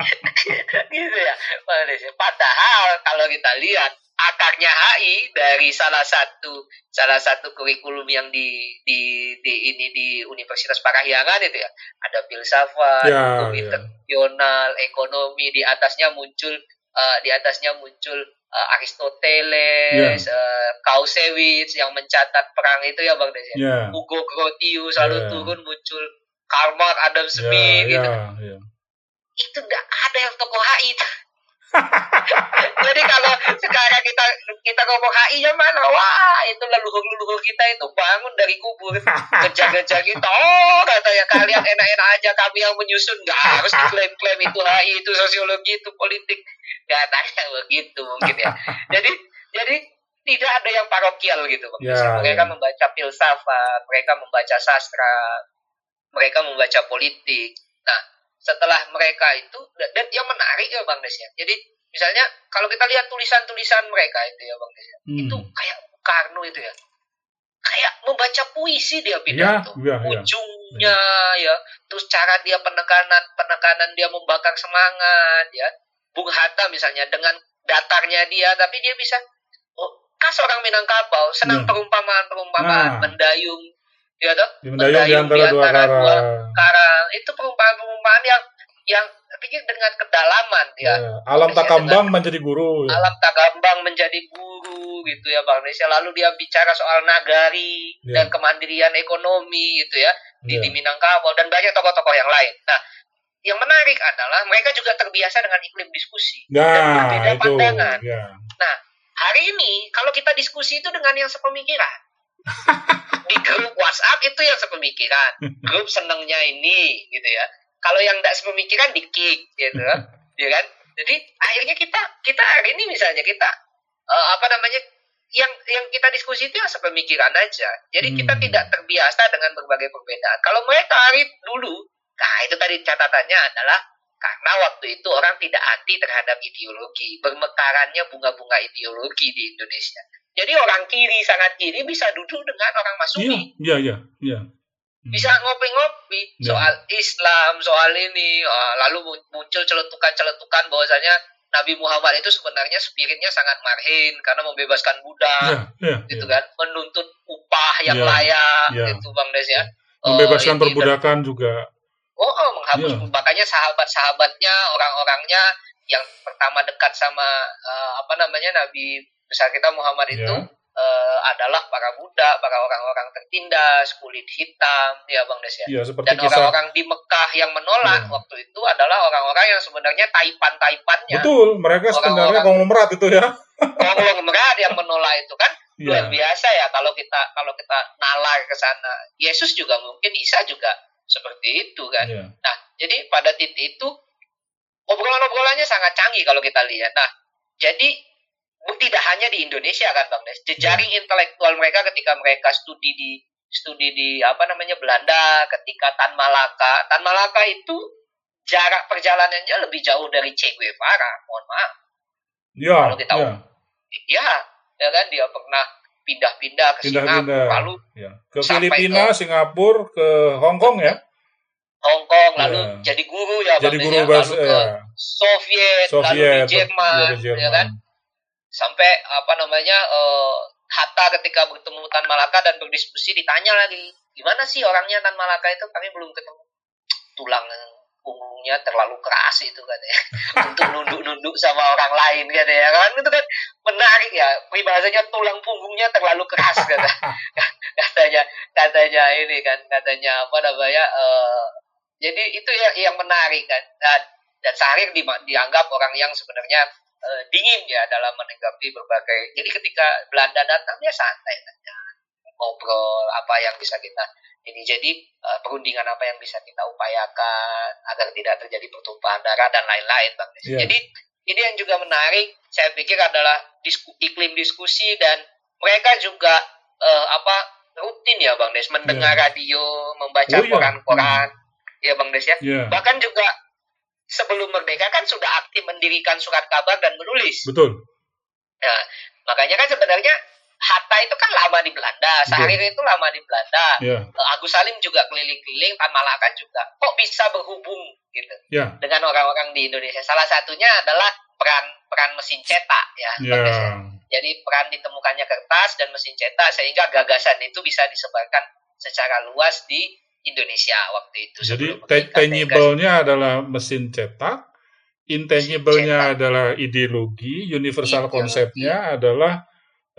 gitu ya. Bang Des. Padahal kalau kita lihat akarnya HI dari salah satu salah satu kurikulum yang di di di ini di Universitas Parahyangan itu ya ada filsafat, Ya, hukum ya. internasional, ekonomi di atasnya muncul eh, di atasnya muncul eh, Aristoteles, eh, Clausewitz yang mencatat perang itu ya Bang Des ya. Ya. Hugo Grotius lalu Ya. turun muncul Karl Marx, Adam Ya, Smith gitu ya, ya. itu enggak ada yang tokoh itu. Jadi kalau sekarang kita kita ngomong HI-nya mana? Wah, itu leluhur-leluhur kita itu bangun dari kubur. Ngejar-ngejar kita. Oh, katanya kalian enak-enak aja kami yang menyusun. Nggak harus diklaim-klaim itu HI, itu sosiologi, itu politik. Katanya begitu mungkin ya. Jadi jadi tidak ada yang parokial gitu. Ya, mereka ya. membaca filsafat, mereka membaca sastra, mereka membaca politik. Nah, setelah mereka itu dan yang menarik ya Bang Des ya. Jadi misalnya kalau kita lihat tulisan-tulisan mereka itu ya Bang Des ya, Hmm. itu kayak Karno itu ya. Kayak membaca puisi dia Ya, pidato. ya, ya. Ujungnya ya, terus cara dia penekanan penekanan dia membakar semangat ya. Bung Hatta misalnya dengan datarnya dia tapi dia bisa oh, kas orang Minangkabau senang Ya. perumpamaan-perumpamaan, Nah. mendayung ya toh Di mendayung di antara dua karang. karang itu perumpamaan-perumpamaan yang yang pikir dengan kedalaman ya. Ya. Alam tak kambang menjadi guru. ya. Alam tak gambang menjadi guru gitu ya Bang Indonesia. Lalu dia bicara soal nagari Ya. dan kemandirian ekonomi gitu ya di, Ya. di Minangkabau dan banyak tokoh-tokoh yang lain. Nah, yang menarik adalah mereka juga terbiasa dengan iklim diskusi dan Nah, berbeda itu. pandangan. Ya. Nah, hari ini kalau kita diskusi itu dengan yang sepemikiran. di grup WhatsApp itu yang sepemikiran. Grup senengnya ini gitu ya. Kalau yang tidak sepemikiran di kick gitu ya kan. Jadi akhirnya kita kita hari ini misalnya kita eh, apa namanya yang yang kita diskusi itu yang sepemikiran aja. Jadi kita Hmm. tidak terbiasa dengan berbagai perbedaan. Kalau mereka hari dulu, nah itu tadi catatannya adalah karena waktu itu orang tidak anti terhadap ideologi, bermekarannya bunga-bunga ideologi di Indonesia. Jadi orang kiri sangat kiri bisa duduk dengan orang Iya, Masumi. iya, iya, iya. Hmm. bisa ngopi-ngopi Ya. soal Islam, soal ini, ah, lalu mu- muncul celetukan-celetukan bahwasanya Nabi Muhammad itu sebenarnya spiritnya sangat marhin karena membebaskan budak, Ya, ya, gitu ya. kan, menuntut upah yang Ya, layak, ya. gitu Bang Des ya. Membebaskan ini- perbudakan juga. Oh, oh, menghapus Ya. makanya sahabat-sahabatnya, orang-orangnya yang pertama dekat sama eh, apa namanya Nabi besar kita Muhammad itu Ya. eh, adalah para budak, para orang-orang tertindas, kulit hitam, ya Bang Des ya. Iya, Dan kisah. orang-orang di Mekah yang menolak Ya. waktu itu adalah orang-orang yang sebenarnya taipan-taipannya, Betul, mereka sebenarnya Orang-orang- konglomerat itu ya. konglomerat yang menolak itu kan luar Iya. biasa ya kalau kita kalau kita nalar ke sana. Yesus juga mungkin Isa juga seperti itu kan. Iya. Nah, jadi pada titik itu obrolan-obrolannya sangat canggih kalau kita lihat. Nah, jadi tidak hanya di Indonesia kan Bang Des, jejaring intelektual mereka ketika mereka studi di studi di apa namanya Belanda, ketika Tan Malaka. Tan Malaka itu jarak perjalanannya lebih jauh dari Che Guevara. Mohon maaf. Ya, Kalau kita ya. Ya, ya kan dia pernah pindah-pindah ke Pindah-pindah. Singapura, lalu ya. Ke Filipina, Singapura, ke Hong Kong ya. Hong Kong, lalu Ya. jadi guru ya Jadi guru ya. bahasa lalu ke ya. Soviet, lalu Soviet, di Jerman, ya, ke Jerman. ya kan? Sampai apa namanya eh, Hatta ketika bertemu Tan Malaka dan berdiskusi ditanya lagi, gimana sih orangnya Tan Malaka itu? Kami belum ketemu. Tulang punggungnya terlalu keras itu katanya untuk nunduk-nunduk sama orang lain katanya kan. Itu kan menarik ya. Peribahasanya tulang punggungnya terlalu keras kata katanya katanya ini kan katanya apa namanya eh, jadi itu yang yang menarik kan. Dan dan di, dianggap orang yang sebenarnya eh, dingin ya dalam menanggapi berbagai. Jadi ketika Belanda datang dia santai saja. Ngobrol apa yang bisa kita ini jadi eh, perundingan apa yang bisa kita upayakan agar tidak terjadi pertumpahan darah dan lain-lain bang. Iya. jadi ini yang juga menarik saya pikir adalah disku, iklim diskusi dan mereka juga eh, apa rutin ya bang Des mendengar radio membaca Oh, iya. koran-koran ya bang Des ya Ya, bahkan juga sebelum merdeka kan sudah aktif mendirikan surat kabar dan menulis betul. Nah, makanya kan sebenarnya Hatta itu kan lama di Belanda, Syahrir itu lama di Belanda, Ya, Eh, Agus Salim juga keliling-keliling, Tan Malaka juga. Kok bisa berhubung gitu ya, dengan orang-orang di Indonesia? Salah satunya adalah peran peran mesin cetak ya. ya. Bang Des, ya. Jadi peran ditemukannya kertas dan mesin cetak sehingga gagasan itu bisa disebarkan secara luas di Indonesia waktu itu. Jadi tangible-nya adalah mesin cetak, intangible-nya adalah ideologi, universal konsepnya adalah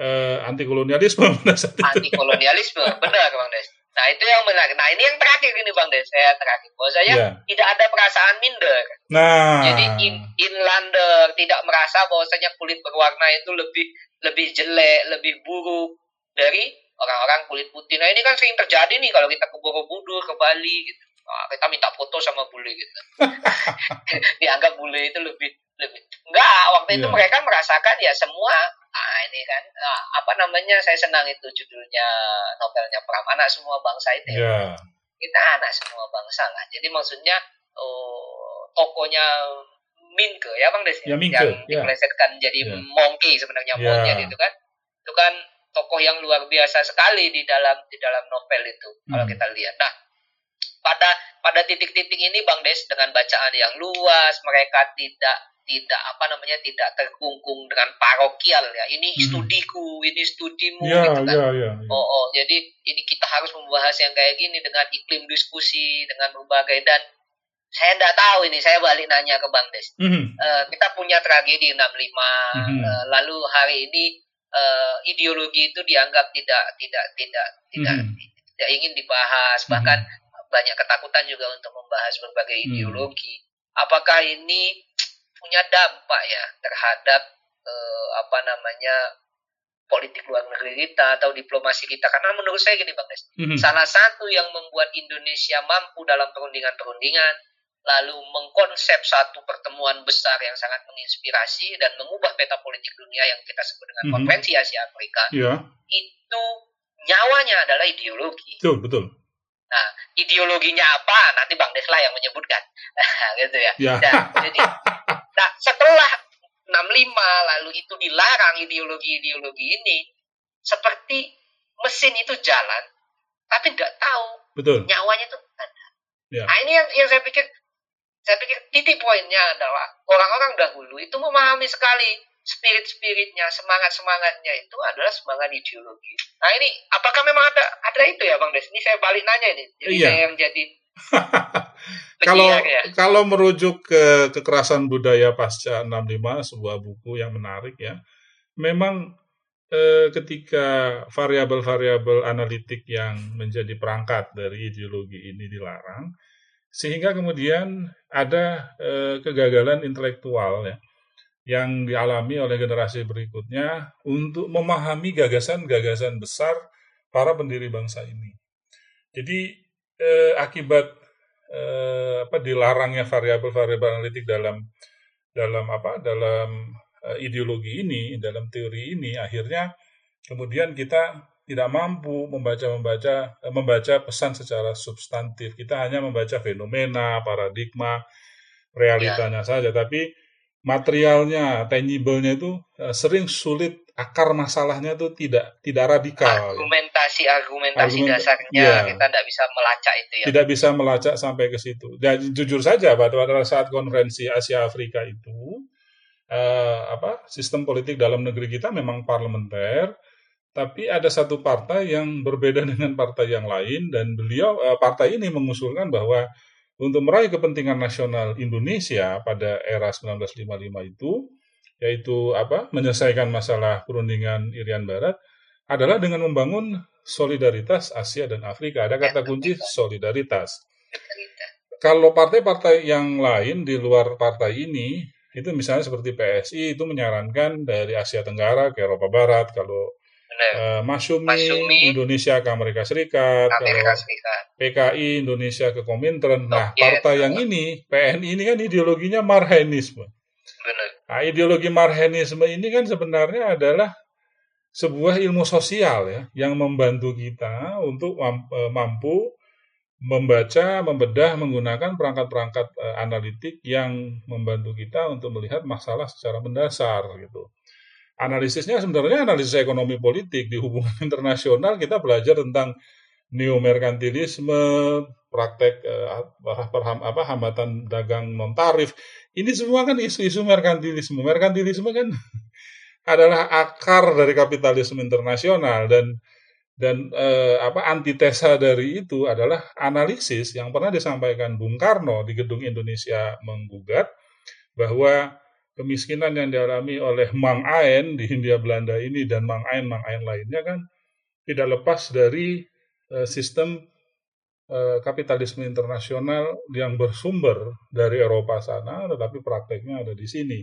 eh, anti kolonialisme anti kolonialisme benar bang Des. Nah itu yang menarik. Nah ini yang terakhir ini bang Des. Saya terakhir. Bahwasanya Ya. tidak ada perasaan minder. Nah, jadi in, inlander tidak merasa bahwasanya kulit berwarna itu lebih lebih jelek lebih buruk dari orang-orang kulit putih. Nah ini kan sering terjadi nih kalau kita ke Borobudur ke Bali gitu. Wah, kita minta foto sama bule gitu. Dianggap bule itu lebih lebih enggak. Waktu itu Iya. mereka merasakan ya semua ah ini kan ah, apa namanya saya senang itu judulnya novelnya Pramana semua bangsa itu ya. ya, kita anak semua bangsa lah jadi maksudnya oh, tokonya Minke ya bang Des Ya, Minke, yang ya. diplesetkan jadi Ya. monkey sebenarnya Ya. monyet itu kan itu kan tokoh yang luar biasa sekali di dalam di dalam novel itu kalau Hmm. kita lihat nah pada pada titik-titik ini Bang Des dengan bacaan yang luas mereka tidak tidak apa namanya tidak terkungkung dengan parokial ya ini Hmm. studiku ini studimu ya, gitu kan ya, ya, ya. oh, oh jadi ini kita harus membahas yang kayak gini dengan iklim diskusi dengan berbagai dan saya tidak tahu ini saya balik nanya ke Bang Des Mhm. Eh, kita punya tragedi 65 Mhm. eh, lalu hari ini eh, ideologi itu dianggap tidak tidak tidak tidak Mhm. tidak ingin dibahas bahkan banyak ketakutan juga untuk membahas berbagai Mhm. ideologi apakah ini punya dampak ya terhadap eh, apa namanya politik luar negeri kita atau diplomasi kita karena menurut saya gini bang Des Mhm. salah satu yang membuat Indonesia mampu dalam perundingan-perundingan lalu mengkonsep satu pertemuan besar yang sangat menginspirasi dan mengubah peta politik dunia yang kita sebut dengan Mhm. konferensi Asia Afrika Ya, itu nyawanya adalah ideologi. betul, betul. Nah, ideologinya apa? Nanti Bang Desla yang menyebutkan. gitu ya. Ya, Nah, jadi nah, setelah 65 lalu itu dilarang ideologi-ideologi ini seperti mesin itu jalan tapi nggak tahu betul. nyawanya itu ada. Ya. Nah ini yang yang saya pikir saya pikir titik poinnya adalah orang-orang dahulu itu memahami sekali spirit-spiritnya, semangat-semangatnya itu adalah semangat ideologi. Nah ini apakah memang ada ada itu ya Bang Des? Ini saya balik nanya ini. Jadi Iya. saya yang jadi kalau ya. kalau merujuk ke kekerasan budaya pasca 65 sebuah buku yang menarik ya. Memang eh, ketika variabel-variabel analitik yang menjadi perangkat dari ideologi ini dilarang sehingga kemudian ada eh, kegagalan intelektual ya yang dialami oleh generasi berikutnya untuk memahami gagasan-gagasan besar para pendiri bangsa ini. Jadi eh, akibat eh, apa dilarangnya variabel-variabel analitik dalam dalam apa dalam eh, ideologi ini dalam teori ini akhirnya kemudian kita tidak mampu membaca membaca eh, membaca pesan secara substantif. Kita hanya membaca fenomena paradigma realitanya saja. Tapi materialnya tangible-nya itu eh, sering sulit akar masalahnya itu tidak tidak radikal ya. argumentasi argumentasi Argumen- dasarnya iya. kita tidak bisa melacak itu ya. tidak bisa melacak sampai ke situ. Dan jujur saja pada pada saat konferensi Asia Afrika itu eh, apa sistem politik dalam negeri kita memang parlementer, tapi ada satu partai yang berbeda dengan partai yang lain dan beliau eh, partai ini mengusulkan bahwa untuk meraih kepentingan nasional Indonesia pada era 1955 itu yaitu apa menyelesaikan masalah perundingan Irian Barat adalah dengan membangun solidaritas Asia dan Afrika. Ada kata kunci solidaritas. Kalau partai-partai yang lain di luar partai ini, itu misalnya seperti PSI itu menyarankan dari Asia Tenggara ke Eropa Barat, kalau Benar. eh, Masyumi, Masyumi, Indonesia ke Amerika Serikat, Amerika kalau Serikat. PKI Indonesia ke Komintern. Nah, Oke. partai yang ini, PNI ini kan ideologinya marhenisme. Benar. Nah, ideologi marhenisme ini kan sebenarnya adalah sebuah ilmu sosial ya yang membantu kita untuk eh, mampu membaca, membedah, menggunakan perangkat-perangkat eh, analitik yang membantu kita untuk melihat masalah secara mendasar gitu. Analisisnya sebenarnya analisis ekonomi politik di hubungan internasional kita belajar tentang neomerkantilisme, praktek eh, perham- apa, hambatan dagang non tarif. Ini semua kan isu-isu merkantilisme. Merkantilisme kan adalah akar dari kapitalisme internasional dan dan eh, apa antitesa dari itu adalah analisis yang pernah disampaikan Bung Karno di Gedung Indonesia menggugat bahwa kemiskinan yang dialami oleh Mang Aen di Hindia Belanda ini dan Mang Aen Mang Aen lainnya kan tidak lepas dari eh, sistem eh, kapitalisme internasional yang bersumber dari Eropa sana tetapi prakteknya ada di sini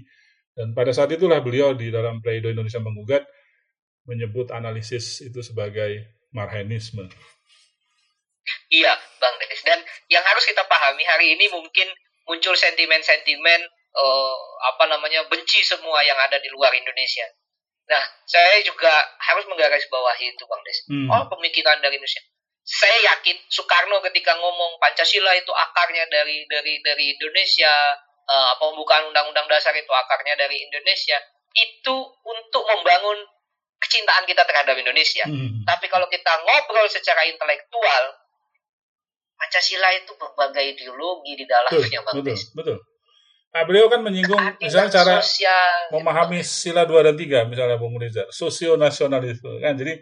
dan pada saat itulah beliau di dalam Pleido Indonesia menggugat menyebut analisis itu sebagai marhenisme. Iya, Bang Des. Dan yang harus kita pahami hari ini mungkin muncul sentimen-sentimen eh, apa namanya benci semua yang ada di luar Indonesia. Nah, saya juga harus menggarisbawahi itu, Bang Des. Hmm. Oh, pemikiran dari Indonesia. Saya yakin Soekarno ketika ngomong Pancasila itu akarnya dari dari dari Indonesia, eh, pembukaan Undang-Undang Dasar itu akarnya dari Indonesia, itu untuk membangun kecintaan kita terhadap Indonesia. Hmm. Tapi kalau kita ngobrol secara intelektual, Pancasila itu berbagai ideologi di Betul, dalamnya, Bang betul, Des. betul. Nah, beliau kan menyinggung Keadilan misalnya cara sosial, memahami sila 2 dan 3 misalnya Bung Rizal, sosionasionalisme kan. Jadi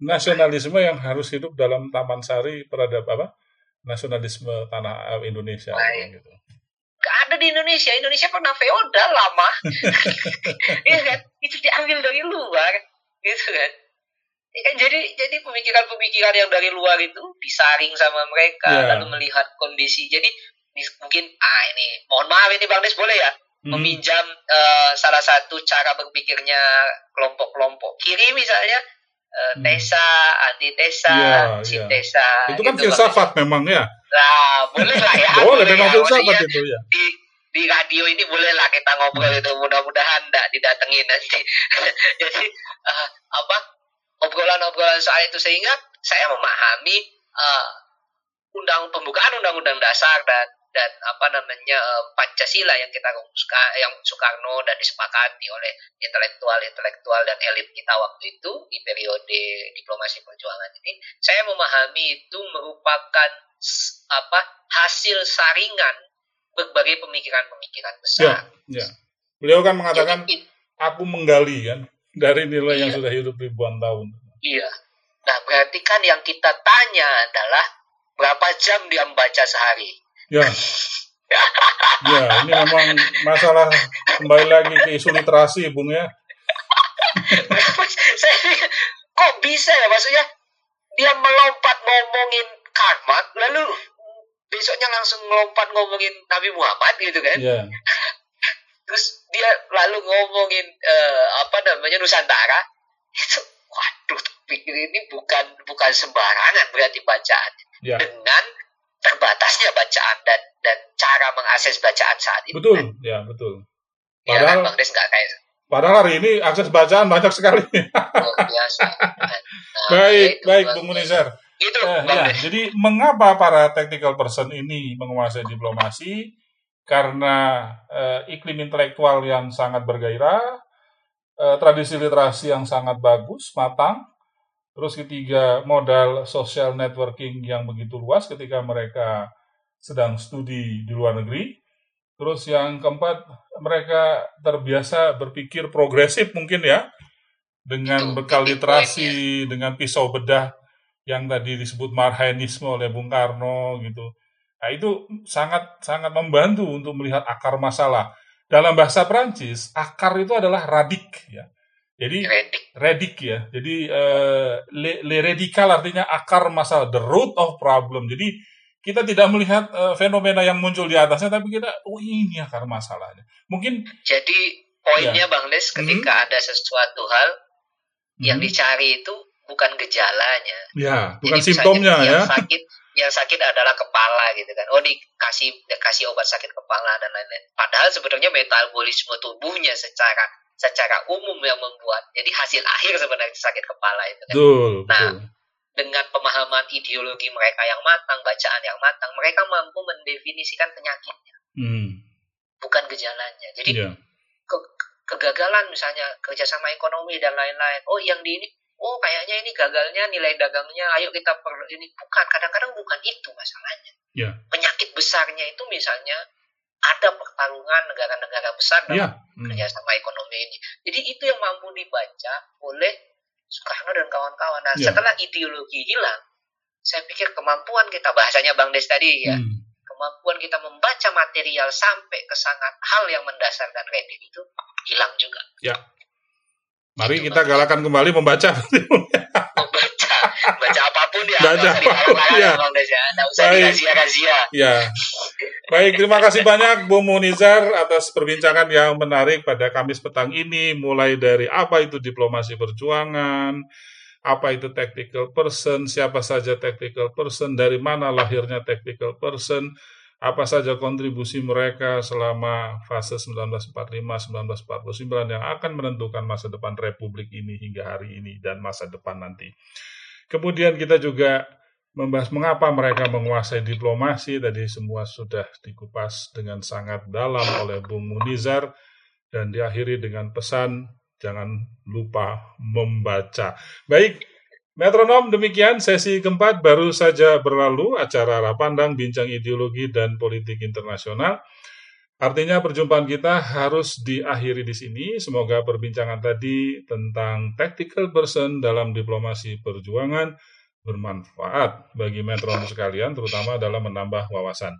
nasionalisme yang harus hidup dalam taman sari peradaban apa? Nasionalisme tanah eh, Indonesia Baik. gitu. Gak ada di Indonesia. Indonesia pernah feodal lama. Iya kan? Itu diambil dari luar, gitu kan? Ya kan jadi jadi pemikiran-pemikiran yang dari luar itu disaring sama mereka Ya. lalu melihat kondisi. Jadi di- mungkin ah ini mohon maaf ini Bang Des boleh ya Hmm. meminjam eh, salah satu cara berpikirnya kelompok-kelompok kiri misalnya eh, Hmm. tesa, antitesa, Ya, ya. sintesa. Itu kan gitu, Bang filsafat memang ya. Nah, boleh lah ya. Boleh memang ya. filsafat Maksudnya itu ya. di di radio ini boleh lah kita ngobrol Hmm. itu mudah-mudahan tidak didatengin nanti. Jadi eh, apa obrolan-obrolan soal itu sehingga saya memahami eh, undang pembukaan undang-undang dasar dan dan apa namanya eh, Pancasila yang kita rumuskan yang Soekarno dan disepakati oleh intelektual-intelektual dan elit kita waktu itu di periode diplomasi perjuangan ini saya memahami itu merupakan apa hasil saringan berbagai pemikiran-pemikiran Ya, besar. ya. Beliau kan mengatakan Jadi, aku menggali kan dari nilai yang Iya. sudah hidup ribuan tahun. iya. Nah, berarti kan yang kita tanya adalah berapa jam dia membaca sehari? Ya. Ya, ini memang masalah kembali lagi ke isu literasi, Bung ya. saya kok bisa ya maksudnya dia melompat ngomongin karma lalu besoknya langsung melompat ngomongin Nabi Muhammad gitu kan Ya. terus dia lalu ngomongin eh, apa namanya Nusantara itu waduh pikir ini bukan bukan sembarangan berarti bacaan Ya. dengan terbatasnya bacaan dan dan cara mengakses bacaan saat itu Betul, kan. ya betul. ya kan Padahal Bang Des nggak kayak padahal hari ini akses bacaan banyak sekali. luar biasa kan. Nah, baik, itu, baik Bung. Munizar. gitu Eh, Bang ya, Des. jadi mengapa para technical person ini menguasai diplomasi? Karena eh, iklim intelektual yang sangat bergairah, eh, tradisi literasi yang sangat bagus, matang, terus ketiga modal social networking yang begitu luas ketika mereka sedang studi di luar negeri. Terus yang keempat, mereka terbiasa berpikir progresif mungkin ya, dengan Itu, bekal literasi, dengan pisau bedah yang tadi disebut marhainisme oleh Bung Karno gitu. Nah, itu sangat sangat membantu untuk melihat akar masalah. Dalam bahasa Prancis, akar itu adalah radik ya. Jadi Redik. ya. Jadi eh, le, le radikal artinya akar masalah, the root of problem. Jadi kita tidak melihat eh, fenomena yang muncul di atasnya, tapi kita, oh ini akar masalahnya. Mungkin Jadi poinnya Ya. Bang Des ketika ada sesuatu hal yang hmm, dicari itu bukan gejalanya. ya bukan Jadi simptomnya ya. Yang sakit yang sakit adalah kepala gitu kan. Oh dikasih dikasih obat sakit kepala dan lain-lain. Padahal sebenarnya metabolisme tubuhnya secara secara umum yang membuat. Jadi hasil akhir sebenarnya sakit kepala itu kan. Betul, Nah, betul. Dengan pemahaman ideologi mereka yang matang, bacaan yang matang, mereka mampu mendefinisikan penyakitnya, Hmm, bukan gejalanya. Jadi ya. ke- kegagalan misalnya kerjasama ekonomi dan lain-lain. Oh, yang di ini, oh kayaknya ini gagalnya nilai dagangnya. Ayo kita per ini bukan. Kadang-kadang bukan itu masalahnya. Ya. Penyakit besarnya itu misalnya ada pertarungan negara-negara besar dalam Ya. Hmm. kerjasama ekonomi ini. Jadi itu yang mampu dibaca oleh Soekarno dan kawan-kawan. Nah, Ya. setelah ideologi hilang, saya pikir kemampuan kita bahasanya Bang Des tadi ya, Hmm. kemampuan kita membaca material sampai ke sangat hal yang mendasar dan redik itu hilang juga. Mari Gitu, kita Bang. galakan kembali membaca. Baca apa pun ya, Baca apa pun, ya. nggak usah Baik. dirazia-razia. ya. Baik, terima kasih banyak Bung Munizar atas perbincangan yang menarik pada Kamis petang ini, mulai dari apa itu diplomasi perjuangan, apa itu tactical person, siapa saja tactical person, dari mana lahirnya tactical person, apa saja kontribusi mereka selama fase 1945-1949 yang akan menentukan masa depan Republik ini hingga hari ini dan masa depan nanti. Kemudian kita juga membahas mengapa mereka menguasai diplomasi, tadi semua sudah dikupas dengan sangat dalam oleh Bung Munizar, dan diakhiri dengan pesan jangan lupa membaca. Baik, Metronom demikian sesi keempat baru saja berlalu acara arah pandang bincang ideologi dan politik internasional. Artinya perjumpaan kita harus diakhiri di sini. Semoga perbincangan tadi tentang tactical person dalam diplomasi perjuangan bermanfaat bagi metronom sekalian, terutama dalam menambah wawasan.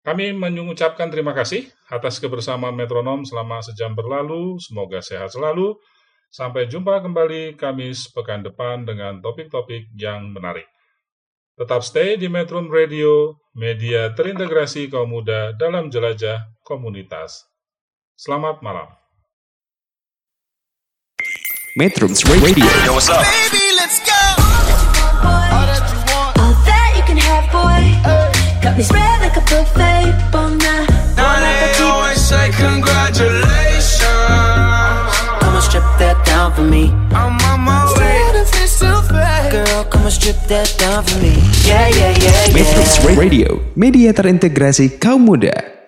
Kami mengucapkan terima kasih atas kebersamaan metronom selama sejam berlalu. Semoga sehat selalu. Sampai jumpa kembali Kamis pekan depan dengan topik-topik yang menarik. Tetap stay di Metro Radio, media terintegrasi kaum muda dalam jelajah komunitas. Selamat malam. Metrums Radio Baby, let's go. All that you can have, boy. Got me spread like a buffet. Bon Now they always say congratulations. Come and strip that down for me. I'm on my way. Girl, come and and strip that down for me. Yeah, yeah, yeah, Metrums. Radio, media terintegrasi kaum muda.